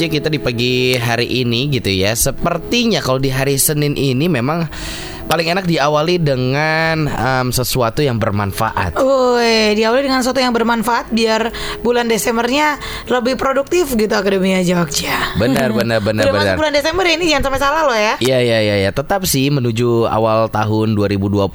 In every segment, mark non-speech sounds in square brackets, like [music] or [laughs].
J kita di pagi hari ini gitu ya. Sepertinya kalau di hari Senin ini memang paling enak diawali dengan em, sesuatu yang bermanfaat. Woi, diawali dengan sesuatu yang bermanfaat biar bulan Desembernya lebih produktif gitu Akademia Jogja. Benar, benar, benar, Udah masuk benar. bulan Desember ini jangan sampai salah loh ya. Iya iya iya ya. tetap sih menuju awal tahun 2020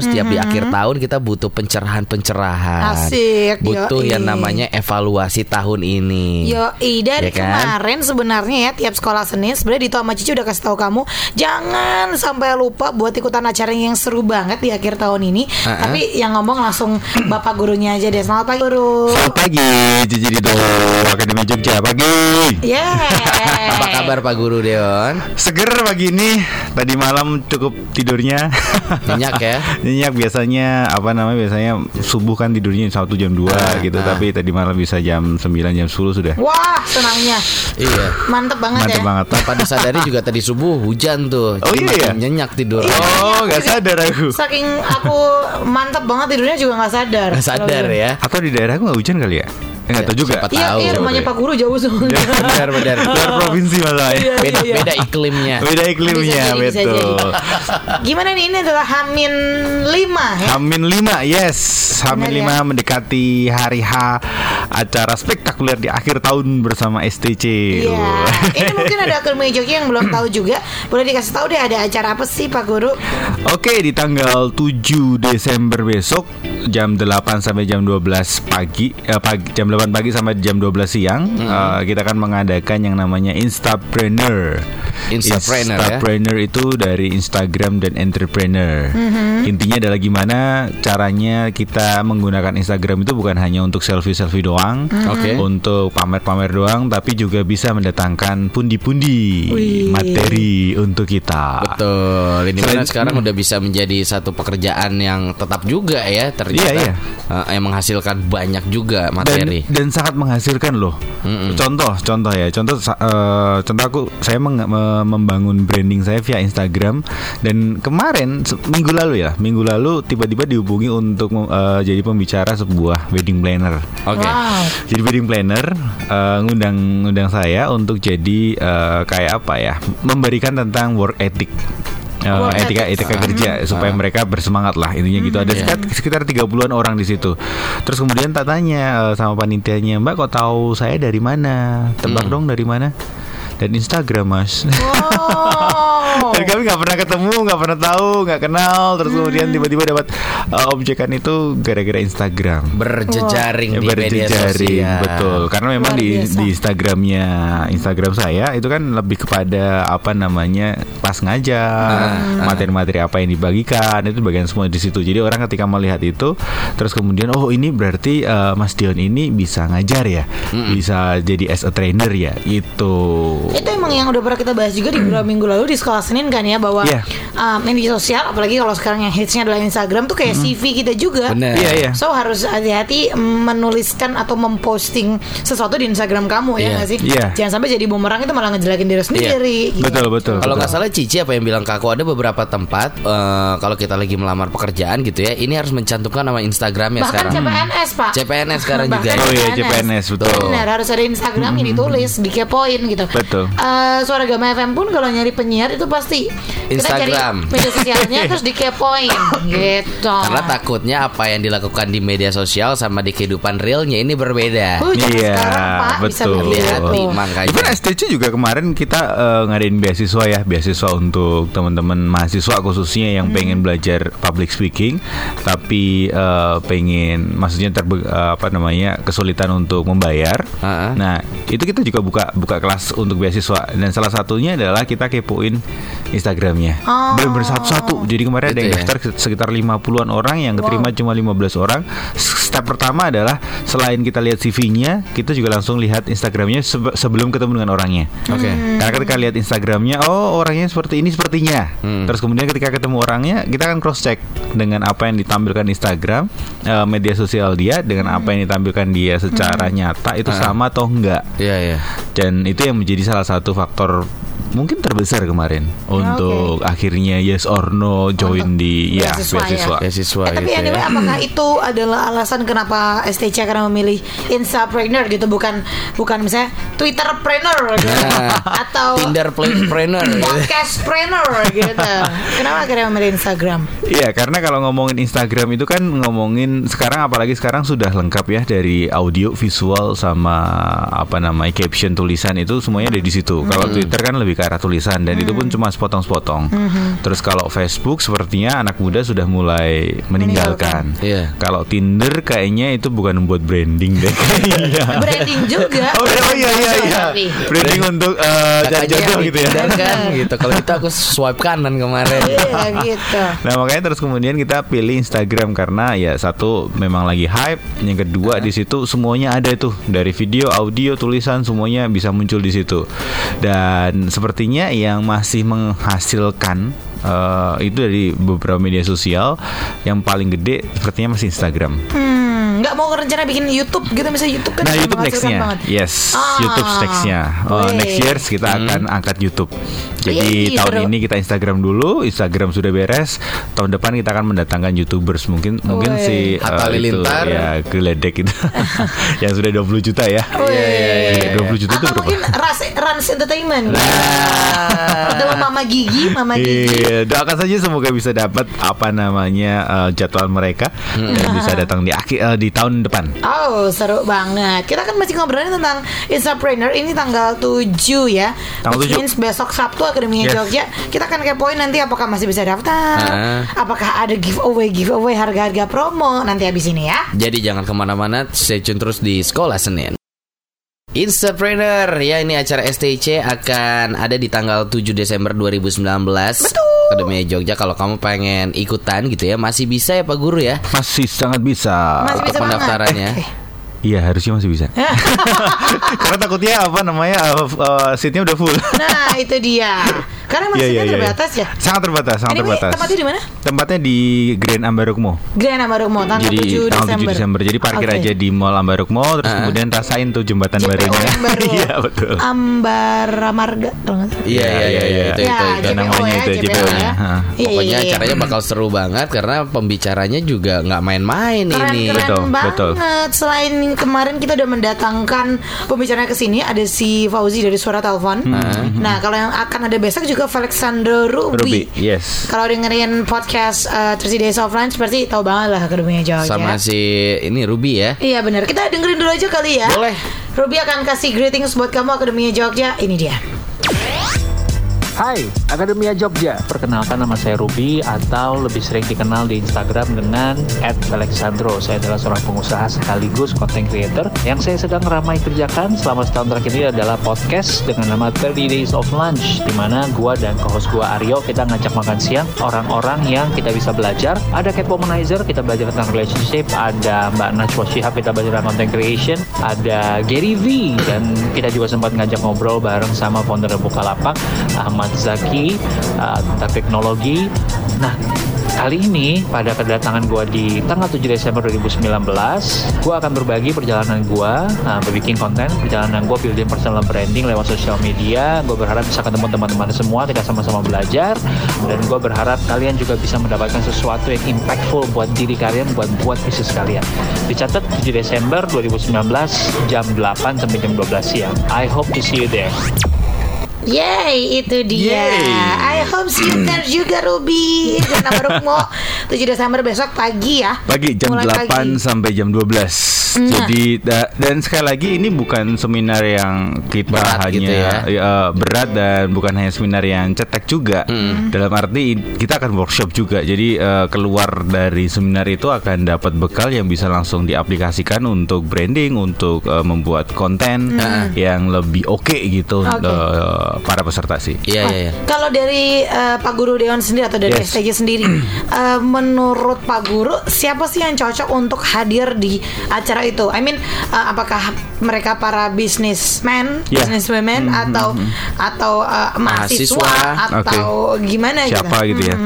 setiap di akhir tahun kita butuh pencerahan-pencerahan. Asik, Butuh yoi. yang namanya evaluasi tahun ini. Yo, dari Ya kan? kemarin sebenarnya ya tiap sekolah Senin sebenarnya Dito sama Cici udah kasih tahu kamu jangan sampai lupa buat ikutan acara yang seru banget di akhir tahun ini. Ha-ha. Tapi yang ngomong langsung [clears throat] Bapak gurunya aja deh. Selamat pagi guru. Selamat pagi, Cici Dito Akademi Jogja pagi. Yeah. [laughs] Apa kabar Pak Guru Deon? Seger pagi ini. Tadi malam cukup tidurnya. [laughs] Nyenyak ya? Nyenyak biasanya apa namanya biasanya subuh kan tidurnya satu jam 2 Ah, gitu, ah. tapi tadi malam bisa jam 9 jam 10 sudah. Wah, senangnya. Iya. Mantep banget Mantap ya. banget. Tanpa disadari juga tadi subuh hujan tuh. Oh, Jadi iya ya? makin Nyenyak tidur. Oh, nggak sadar aku. Saking aku mantep banget tidurnya juga nggak sadar. Nggak sadar ya. Atau di daerahku nggak hujan kali ya? Enggak tahu juga. Siapa Iya, tahu. iya rumahnya Pak Guru jauh soalnya. Benar benar. [laughs] Luar provinsi malah ya. Iya, Beda iya. beda iklimnya. [laughs] Beda iklimnya, Bisa jadi, bisa betul. Gimana nih ini adalah Hamin 5 ya? Hamin 5, yes. Hamin Benar 5 mendekati hari H acara spektakuler di akhir tahun bersama STC. Iya. [laughs] Ini mungkin ada akademi joki yang belum tahu juga. Boleh dikasih tahu deh ada acara apa sih Pak Guru? Oke, di tanggal 7 Desember besok jam 8 sampai jam 12 pagi, eh, pagi jam 8 pagi sampai jam 12 siang eh, kita akan mengadakan yang namanya Instapreneur. Instapreneur, ya? Instapreneur itu dari Instagram dan entrepreneur. Intinya adalah gimana caranya kita menggunakan Instagram itu bukan hanya untuk selfie-selfie doang, Oke. untuk pamer-pamer doang, tapi juga bisa mendatangkan pundi-pundi Wih. materi untuk kita. Betul. Ini Selain- sekarang udah bisa menjadi satu pekerjaan yang tetap juga ya ternyata Iya, iya. eh, yang menghasilkan banyak juga materi. dan, dan sangat menghasilkan loh. Contoh, contoh ya, contoh, eh, contoh aku saya meng- me- membangun branding saya via Instagram dan kemarin minggu lalu ya, minggu lalu tiba-tiba dihubungi untuk eh, jadi pembicara sebuah wedding planner. Oke. Wow. Jadi wedding planner eh, ngundang ngundang saya untuk jadi eh, kayak apa ya, memberikan tentang work ethic. Eh, Work etika etika kerja supaya mereka bersemangat lah intinya gitu ada Iya. sekitar, sekitar 30-an orang di situ terus kemudian tak tanya eh, sama panitianya mbak kok tahu saya dari mana tebak dong dari mana dan Instagram mas. Oh. [laughs] dan kami nggak pernah ketemu nggak pernah tahu nggak kenal. Terus kemudian tiba-tiba dapat eh, objekan itu gara-gara Instagram. Berjejaring Ya, di media berjejaring, sosial. betul. Karena memang Luar di biasa. di Instagramnya Instagram saya itu kan lebih kepada apa namanya pas ngajar materi-materi apa yang dibagikan itu bagian semua di situ. Jadi orang ketika melihat itu terus kemudian oh ini berarti eh, Mas Dion ini bisa ngajar ya? Bisa jadi as a trainer ya? Itu Itu emang yang udah pernah kita bahas juga di beberapa minggu lalu di sekolah Senin kan ya bahwa Iya. uh, media sosial apalagi kalau sekarang yang hitsnya adalah Instagram tuh kayak CV kita juga. Benar. iya iya So harus hati-hati menuliskan atau memposting sesuatu di Instagram kamu ya Iya. nggak sih? Iya. Jangan sampai jadi bumerang itu malah ngejelekin diri sendiri. gitu. betul betul Kalau nggak salah Cici apa yang bilang ke aku ada beberapa tempat eh, kalau kita lagi melamar pekerjaan gitu ya, ini harus mencantumkan nama Instagramnya Bahkan sekarang. CPNS pak. CPNS sekarang Bahkan juga. ya. Oh iya, CPNS, betul. Benar harus ada Instagram yang ditulis, dikepoin gitu. Betul. Eh, Suara Gama FM pun kalau nyari penyiar itu pasti Instagram. kita cari media sosialnya [laughs] terus dikepoin gitu. Karena takutnya apa yang dilakukan di media sosial sama di kehidupan realnya ini berbeda. Uh, zaman Iya, sekarang pak bisa betul. begitu. Hati-hati, makanya. Even STC juga kemarin kita eh, ngadain beasiswa ya, beasiswa untuk teman-teman mahasiswa khususnya yang pengen belajar public speaking, tapi eh, pengen, maksudnya terbe eh, apa namanya kesulitan untuk membayar. Ah, ah. Nah itu kita juga buka buka kelas untuk beasiswa dan salah satunya adalah kita kepoin Instagramnya. Oh. Bener-bener satu-satu. Jadi kemarin ada Gitu yang ya. daftar sekitar 50-an orang yang keterima cuma 15 orang. Step pertama adalah selain kita lihat CV-nya, kita juga langsung lihat Instagramnya sebe- sebelum ketemu dengan orangnya. Oke. Karena ketika lihat Instagramnya, oh orangnya seperti ini sepertinya. Hmm. Terus kemudian ketika ketemu orangnya, kita akan cross check dengan apa yang ditampilkan Instagram, eh, media sosial dia dengan apa yang ditampilkan dia secara nyata itu Ah. sama atau enggak. Iya iya. Dan itu yang menjadi salah satu faktor mungkin terbesar kemarin untuk akhirnya yes or no join di ya beasiswa ya. beasiswa. Beasiswa Eh, tapi gitu anyway, ya. apakah itu adalah alasan kenapa STC akan memilih Instapreneur gitu bukan bukan misalnya Twitterpreneur [laughs] gitu Nah, atau Tinder playpreneur gitu. Podcastpreneur gitu. Kenapa akhirnya memilih Instagram? Iya, karena kalau ngomongin Instagram itu kan ngomongin sekarang apalagi sekarang sudah lengkap ya dari audio, visual sama apa namanya caption tulisan itu semuanya ada di situ. Kalau Twitter kan lebih ke arah tulisan dan itu pun cuma sepotong-sepotong. Terus kalau Facebook sepertinya anak muda sudah mulai meninggalkan. Iya. Kalau Tinder kayaknya itu bukan buat branding deh. Iya. [laughs] Branding juga. Oh, oh iya iya iya. Tapi. Branding untuk eh, cari Kakaknya jodoh gitu ya. Kan gitu. Kalau [laughs] itu aku swipe kanan kemarin. Iya gitu. Nah makanya terus kemudian kita pilih Instagram karena ya satu memang lagi hype, yang kedua di situ semuanya ada itu dari video, audio, tulisan semuanya bisa muncul di situ. Dan sepertinya yang masih menghasilkan eh, itu dari beberapa media sosial yang paling gede sepertinya masih Instagram. Hmm, mau rencana bikin YouTube gitu misalnya YouTube kan Nah YouTube nextnya, banget. yes Ah, YouTube nextnya. Oh, wih. next year kita akan angkat YouTube. Jadi Wih, tahun seru. ini kita Instagram dulu, Instagram sudah beres. Tahun depan kita akan mendatangkan YouTubers mungkin mungkin Wih. si eh, itu, Halilintar. ya geledek itu [laughs] yang sudah 20 juta ya. Wih. Iya, 20 juta itu berapa? mungkin Ras, Rans Entertainment Nah. Atau Mama Gigi Mama Gigi Iya, doakan saja semoga bisa dapat apa namanya eh, jadwal mereka dan bisa datang di akhir eh, di tahun depan. Oh seru banget Kita kan masih ngobrolin tentang Instapreneur Ini tanggal 7 ya Tanggal Which 7. means besok Sabtu Akademinya Yes. Jogja Kita akan kepoin nanti apakah masih bisa daftar Ah. Apakah ada giveaway Giveaway harga-harga promo Nanti habis ini ya Jadi jangan ke mana-mana, stay tune terus di Sekolah Senin. Instapreneur ya ini acara STC akan ada di tanggal 7 Desember 2019 Akademi Jogja kalau kamu pengen ikutan gitu ya masih bisa ya Pak Guru ya Masih sangat bisa. Masih bisa pendaftarannya. Eh, Iya harusnya masih bisa. [laughs] Karena takutnya apa namanya uh, uh, seatnya udah full. Nah itu dia Karena masih Iya, iya, iya. terbatas ya Sangat terbatas, sangat Anyway, terbatas. tempatnya di mana? Tempatnya di Grand Ambarukmo. Grand Ambarukmo tanggal Jadi 7 tanggal Desember 7 Desember. Jadi parkir Oke. aja di Mall Ambarukmo terus Ah. kemudian rasain tuh jembatan JPO barunya. [laughs] Iya, betul. Ambara Marga kalau salah. Iya iya iya iya, itu Ya, itu. itu. JPO namanya ya, itu, JPO JPO-nya. ya. Iya, Pokoknya iya, acaranya bakal seru banget karena pembicaranya juga nggak main-main ini. keren Betul, banget. betul. Selain kemarin kita udah mendatangkan pembicara ke sini ada si Fauzi dari Suara Telepon. Nah, kalau yang akan ada besok juga Alexander Ruby. Ruby, yes. Kalau dengerin podcast uh, 30 Days of Lunch berarti tahu banget lah Akademinya Jogja. Sama si ini Ruby ya. Iya benar. Kita dengerin dulu aja kali ya. Boleh. Ruby akan kasih greetings buat kamu Akademinya Jogja. Ini dia. Hai, Akademia Jogja. Perkenalkan nama saya Ruby atau lebih sering dikenal di Instagram dengan @alexandro. Saya adalah seorang pengusaha sekaligus content creator yang saya sedang ramai kerjakan selama setahun terakhir ini adalah podcast dengan nama 30 Days of Lunch di mana gua dan co-host gua Aryo kita ngajak makan siang orang-orang yang kita bisa belajar. Ada Cat Womanizer, kita belajar tentang relationship, ada Mbak Najwa Shihab, kita belajar tentang content creation, ada Gary V dan kita juga sempat ngajak ngobrol bareng sama founder Bukalapak Ahmad Zaki uh, tentang teknologi. Nah, kali ini pada kedatangan gua di tanggal 7 Desember 2019, gua akan berbagi perjalanan gua uh, berbikin konten, perjalanan gua building personal branding lewat sosial media. Gue berharap bisa ketemu teman-teman semua, kita sama-sama belajar dan gue berharap kalian juga bisa mendapatkan sesuatu yang impactful buat diri kalian, buat buat bisnis kalian. Dicatat 7 Desember 2019 jam 8 sampai jam 12 siang. I hope to see you there. Yay, itu dia. Yay. I hope see you there juga Ruby. Dan nama Rukmo 7 Desember besok pagi ya. Pagi jam Mulai 8 pagi. sampai jam 12. Jadi da- dan sekali lagi ini bukan seminar yang kita Berat hanya gitu ya. ya, berat dan bukan hanya seminar yang cetek juga. Dalam arti kita akan workshop juga. Jadi eh, keluar dari seminar itu akan dapat bekal yang bisa langsung diaplikasikan untuk branding, untuk eh, membuat konten yang lebih oke gitu Oke. eh, para peserta sih. Iya iya iya. Kalau dari eh, Pak Guru Dewan sendiri atau dari Yes. STJ sendiri, [clears throat] eh, menurut Pak Guru siapa sih yang cocok untuk hadir di acara itu? I mean, eh, apakah mereka para businessman, Yeah. businesswomen atau atau eh, mahasiswa, Mahasiswa. atau gimana siapa gitu ya.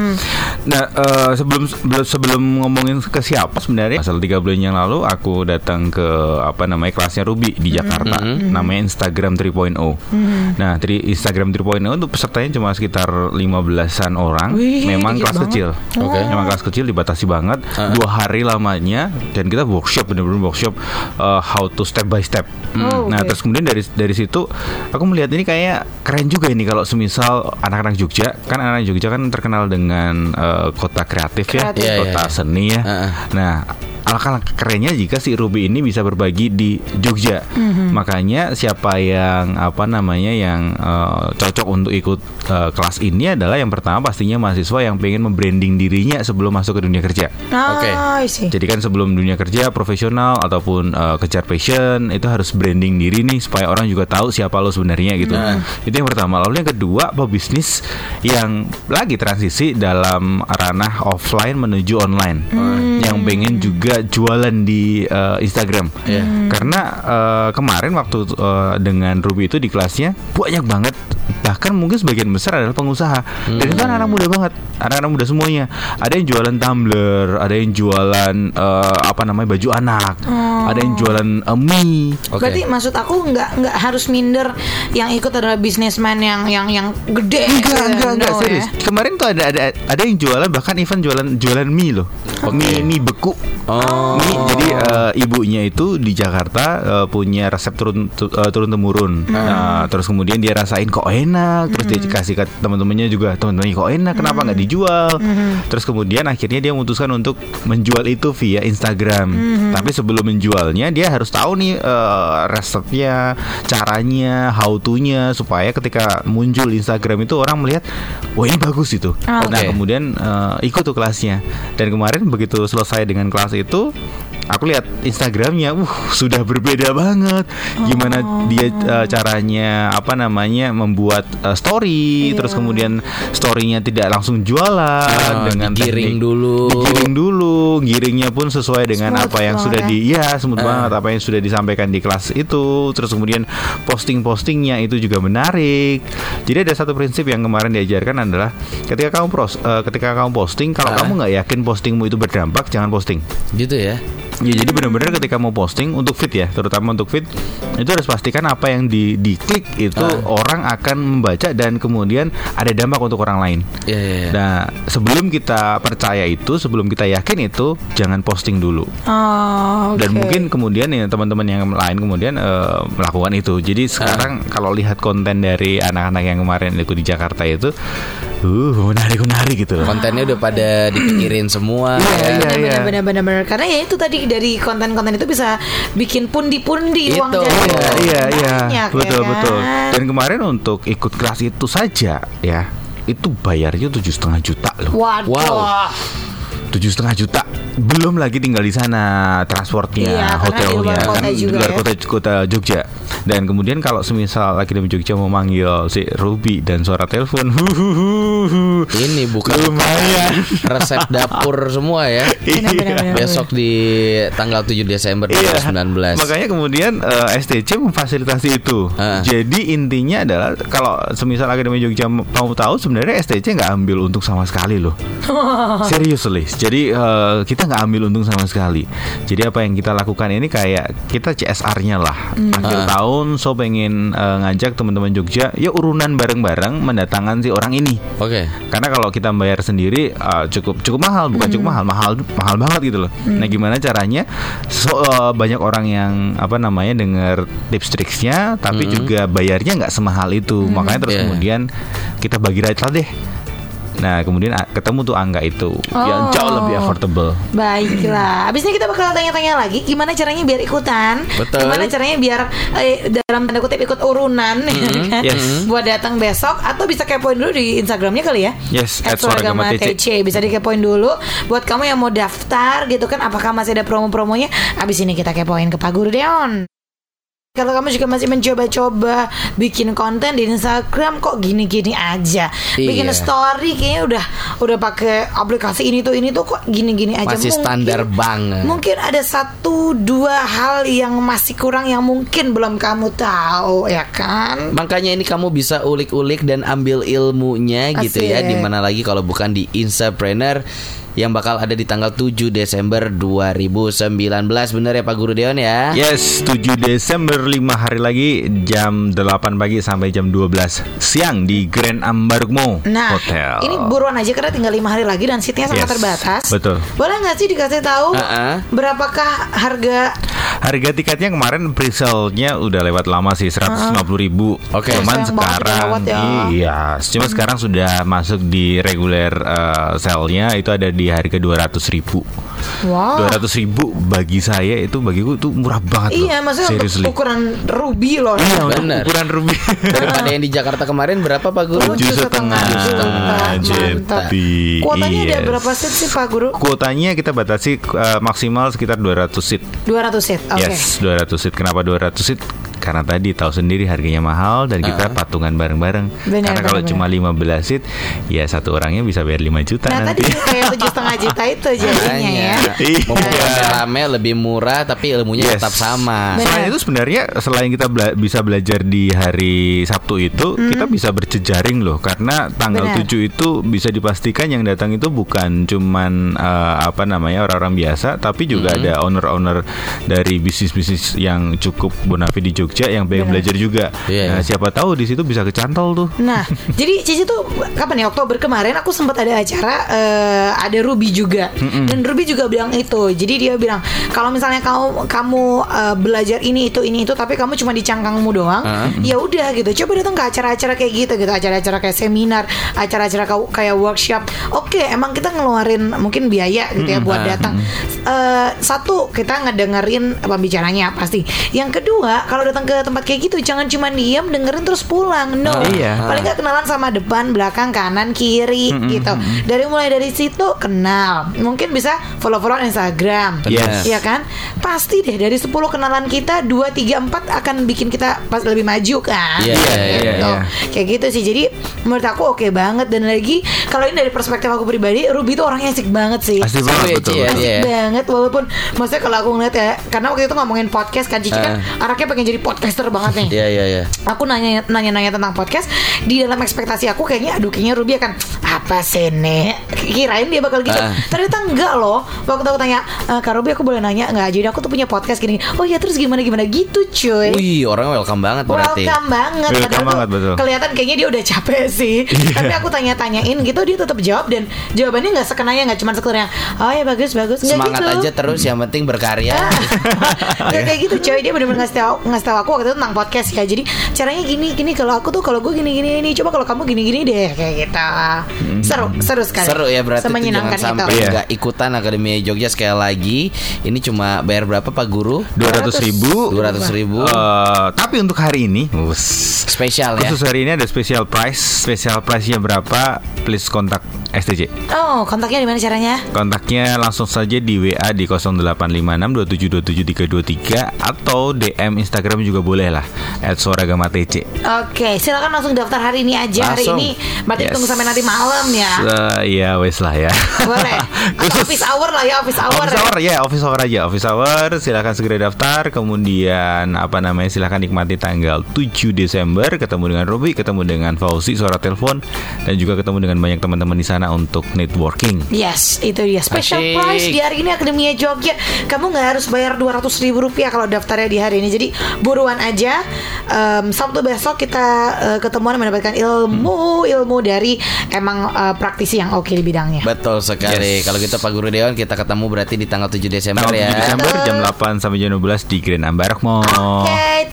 Nah eh, sebelum sebelum- ngomongin ke siapa sebenarnya asal tiga bulan yang lalu aku datang ke apa namanya kelasnya Ruby di Jakarta namanya Instagram 3.0. Nah tri Instagram 3.0 untuk pesertanya cuma sekitar 15-an orang. Wih, Memang kelas banget. kecil. Oke. Memang kelas kecil dibatasi banget. Dua hari lamanya dan kita workshop bener-bener workshop uh, how to step by step. Oh, Nah, oke. terus kemudian dari dari situ aku melihat ini kayak keren juga ini kalau semisal anak-anak Jogja kan anak-anak Jogja kan terkenal dengan uh, kota kreatif, Kreatif. ya, Iya, iya, kota iya. seni ya. Heeh. Nah, alangkah kerennya jika si Ruby ini bisa berbagi di Jogja. Makanya siapa yang apa namanya yang uh, cocok untuk ikut uh, kelas ini adalah yang pertama pastinya mahasiswa yang pengen membranding dirinya sebelum masuk ke dunia kerja. Ah, Oke. See. Jadi kan sebelum dunia kerja profesional ataupun uh, kejar passion itu harus branding diri nih supaya orang juga tahu siapa lo sebenarnya gitu. Itu yang pertama. Lalu yang kedua pebisnis yang lagi transisi dalam ranah offline menuju online. Yang pengen juga jualan di uh, Instagram. Karena uh, kemarin waktu uh, dengan Ruby itu di kelasnya banyak banget bahkan mungkin sebagian besar adalah pengusaha. Dan itu kan anak muda banget. Anak-anak muda semuanya. Ada yang jualan tumbler ada yang jualan eh, apa namanya baju anak ada yang jualan eh, mie. Oke. Berarti maksud aku nggak nggak harus minder yang ikut adalah bisnismen yang yang yang gede. enggak enggak enggak No, serius. ya. kemarin tuh ada ada ada yang jualan bahkan event jualan jualan mie loh. Mie mie beku. Oh. mie. Jadi eh, ibunya itu di Jakarta eh, punya resep turun tu- eh, turun temurun. Nah, terus kemudian dia rasain kok enak terus dia kasih ke teman-temannya juga teman-temannya kok enak? Kenapa nggak dijual? Terus kemudian akhirnya dia memutuskan untuk menjual itu via Instagram. Tapi sebelum menjualnya dia harus tahu nih eh, resepnya caranya how to-nya supaya ketika muncul Instagram itu orang melihat wah ini bagus itu. Ah, nah kemudian eh, ikut tuh kelasnya. Dan kemarin begitu selesai dengan kelas itu aku lihat Instagramnya uh sudah berbeda banget gimana dia eh, caranya apa namanya membuat eh, story Iya. terus kemudian storynya tidak langsung jualan Ah, dengan teknik- dulu. digiring dulu giringnya pun sesuai dengan Smooth apa yang sudah ya. di ya smooth Ah. banget apa yang sudah disampaikan di kelas itu terus kemudian posting-postingnya itu juga menarik jadi ada satu prinsip yang kemarin diajarkan adalah ketika kamu pros eh, ketika kamu posting kalau Ah. kamu nggak yakin postingmu itu berdampak jangan posting Gitu ya. Ya jadi benar-benar ketika mau posting untuk feed ya, terutama untuk feed itu harus pastikan apa yang di diklik itu Ah. orang akan membaca dan kemudian ada dampak untuk orang lain. Iya, iya, iya. Nah, sebelum kita percaya itu, sebelum kita yakin itu, jangan posting dulu. Oh, Dan oke. mungkin kemudian ya teman-teman yang lain kemudian eh, melakukan itu. Jadi sekarang kalau lihat konten dari anak-anak yang kemarin itu di Jakarta itu, uh menarik-menarik gitu loh. Kontennya udah pada dipikirin semua. Iya, ya. iya. benar benar benar benar karena ya itu tadi dari konten-konten itu bisa bikin pundi-pundi uang Itu. jadi Iya, iya, iya, banyak, ya betul, kan? betul. Dan kemarin untuk ikut kelas itu saja, ya, itu bayarnya tujuh setengah juta loh. Waduh. Wow. Tujuh setengah juta. Belum lagi tinggal di sana, transportnya, Iya, karena di hotelnya, luar kota kan, di juga luar ya. kota, kota Jogja. Dan kemudian kalau semisal Akademi Jogja mau manggil si Ruby dan suara telepon, huhuhuhu, [laughs] Ini bukan lumayan. resep dapur semua ya. [laughs] Benar, benar, benar, Besok di tanggal 7 Desember Iya. 2019. Makanya kemudian eh, STC memfasilitasi itu. Ah. Jadi intinya adalah kalau semisal Akademi Jogja mau tahu sebenarnya STC nggak ambil untung sama sekali loh. [laughs] Seriously. Jadi eh, kita nggak ambil untung sama sekali. Jadi apa yang kita lakukan ini kayak kita CSR-nya lah. Akhir Ah. tahun so pengen eh, ngajak teman-teman Jogja ya urunan bareng-bareng mendatangkan si orang ini. Oke. Karena kalau kita bayar sendiri uh, cukup cukup mahal, bukan cukup mahal, mahal mahal banget gitu loh. Nah, gimana caranya? So, uh, banyak orang yang apa namanya dengar tips triksnya, tapi juga bayarnya nggak semahal itu. Makanya terus Iya. kemudian kita bagi rate lah deh. Nah, kemudian uh, ketemu tuh angka itu yang Oh. jauh lebih affordable. Baiklah, abis ini kita bakal tanya-tanya lagi gimana caranya biar ikutan, Betul. gimana caranya biar eh, dalam tanda kutip ikut urunan, ya kan? yes. buat datang besok atau bisa kepoin dulu di Instagramnya kali ya. Yes, At Suaragama TC. TC bisa dikepoin dulu. Buat kamu yang mau daftar gitu kan, apakah masih ada promo-promonya? Abis ini kita kepoin ke Pak Guru Deon. Kalau kamu juga masih mencoba-coba bikin konten di Instagram kok gini-gini aja. Bikin Iya. story kayaknya udah udah pakai aplikasi ini tuh ini tuh kok gini-gini aja. Masih standar banget. Mungkin ada satu dua hal yang masih kurang yang mungkin belum kamu tahu ya kan? Makanya ini kamu bisa ulik-ulik dan ambil ilmunya gitu ya Asik. Di mana lagi kalau bukan di Instapreneur Yang bakal ada di tanggal 7 Desember 2019 Bener ya Pak Guru Deon ya? Yes, 7 Desember lima hari lagi jam 8 pagi sampai jam 12 siang di Grand Ambarukmo Nah, Hotel. ini buruan aja karena tinggal lima hari lagi dan seatnya sangat Yes, terbatas. betul. Boleh nggak sih dikasih tahu Uh-uh. berapakah harga? Harga tiketnya kemarin pre-sale-nya udah lewat lama sih 150 ribu. Oke. Cuman Sayang banget sekarang lewat ya. iya, cuma sekarang sudah masuk di reguler uh, sale-nya itu ada di harga 200 ribu. Wow. 200 ribu bagi saya itu bagiku itu murah banget loh. Iya, maksudnya untuk Seriously. ukuran ruby loh. Iya, untuk Bener. ukuran ruby. Daripada yang di Jakarta kemarin berapa Pak Guru? Tujuh setengah juta. juta. Kuotanya ada Yes. berapa seat sih Pak Guru? Kuotanya kita batasi uh, maksimal sekitar 200 seat. 200 seat. Oke. Yes, 200 seat. Kenapa 200 seat? Karena tadi tahu sendiri harganya mahal dan kita patungan bareng-bareng. Benar, Karena kalau benar, cuma 15 seat, ya satu orangnya bisa bayar 5 juta Nah nanti. tadi kayak tujuh setengah juta itu [laughs] jadinya ya. Iya. Mumpung rame lebih murah tapi ilmunya Yes. tetap sama. Benar. Selain itu sebenarnya selain kita bela- bisa belajar di hari Sabtu itu, kita bisa berjejaring loh karena tanggal Hmm. Benar. 7 itu bisa dipastikan yang datang itu bukan cuman eh, apa namanya orang-orang biasa, tapi juga Hmm. ada owner-owner dari bisnis-bisnis yang cukup bonafide di Jogja yang pengen belajar juga. Iya, Nah, siapa tahu di situ bisa kecantol tuh. Nah, [laughs] jadi Cici tuh kapan ya Oktober kemarin aku sempat ada acara eh, ada Ruby juga dan Ruby juga bilang itu. Jadi dia bilang kalau misalnya kamu kamu eh, belajar ini itu ini itu tapi kamu cuma di cangkangmu doang, ya udah gitu. Coba datang ke acara-acara kayak gitu gitu, acara-acara kayak seminar, acara-acara kau- kayak workshop. Oke, emang kita ngeluarin mungkin biaya gitu ya buat datang. Eh, satu kita ngedengerin pembicaranya pasti. Yang kedua, kalau datang ke tempat kayak gitu jangan cuma diam dengerin terus pulang. No. Iya. Paling nggak kenalan sama depan, belakang, kanan, kiri gitu. Dari mulai dari situ kenal. Mungkin bisa follow-follow Instagram. Yes. Iya kan? Pasti deh dari 10 kenalan kita 2 3 4 akan bikin kita pas lebih maju kan. Iya, iya, iya, Gitu. iya. Kayak gitu sih. Jadi menurut aku oke banget dan lagi kalau ini dari perspektif aku pribadi, Ruby itu orangnya asik banget sih. Seru banget ya, betul. Ci, ya, betul. dia ya? banget walaupun maksudnya kalau aku ngeliat ya karena waktu itu ngomongin podcast kan Cici kan anaknya pengen jadi podcaster banget nih. Iya iya iya. aku nanya nanya nanya tentang podcast di dalam ekspektasi aku kayaknya aduh kayaknya Ruby akan apa sih nek? Kirain dia bakal gitu. Ah. ternyata enggak loh. Waktu aku tanya e, kak Ruby aku boleh nanya nggak? Jadi aku tuh punya podcast gini. Oh ya terus gimana gimana gitu cuy. Wih, orang welcome banget berarti. Welcome banget. Welcome Padahal banget, betul. Kelihatan kayaknya dia udah capek sih. [laughs] Tapi aku tanya-tanyain gitu Dia tetap jawab Dan jawabannya nggak sekenanya nggak cuma sekedar yang Oh ya bagus bagus. Semangat gitu. aja terus yang penting berkarya. [laughs] Nggak kayak gitu coy Dia bener-bener ngasih tahu ngasih tahu aku waktu itu tentang podcast ya Jadi caranya gini gini Kalau aku tuh kalau gue gini gini ini Coba kalau kamu gini gini deh Kayak gitu Seru seru sekali Seru ya berarti tuh jangan Semenyenangkan sampai itu Iya. nggak ikutan Akademi Jogja sekali lagi. Ini cuma bayar berapa Pak Guru? 200 ribu. 200 ribu. Eh, tapi untuk hari ini, us, Spesial ya. khusus hari ini ada special price. Special price-nya berapa? Please kontak STJ. Oh kontaknya di mana caranya Kontaknya langsung saja di WA di 0856 atau DM Instagram juga boleh lah @suaragamatc. Oke silakan langsung daftar hari ini aja Hari Langsung. ini Berarti Yes. tunggu sampai nanti malam ya Eh, ya wes lah ya. Boleh [laughs] Atau office hour lah ya Office hour Office ya. hour ya, office hour aja, office hour. Silakan segera daftar. Kemudian apa namanya? Silakan nikmati tanggal 7 Desember. Ketemu dengan Robi, ketemu dengan Fauzi suara telepon, dan juga ketemu dengan banyak teman-teman di sana untuk networking. Yes, itu dia special Asik. price di hari ini Akademia Jogja. Kamu nggak harus bayar 200 ribu rupiah kalau daftarnya di hari ini. Jadi buruan aja. Em, Sabtu besok kita eh, ketemuan mendapatkan ilmu ilmu dari emang eh, praktisi yang oke di bidangnya. Betul sekali. Yes. Kalau gitu Pak Guru Dewan kita ketemu berarti di tanggal 7 Desember Tanggal ya. 7 Desember jam 8 sampai jam 12 di Grand Ambarok Mall. Oke,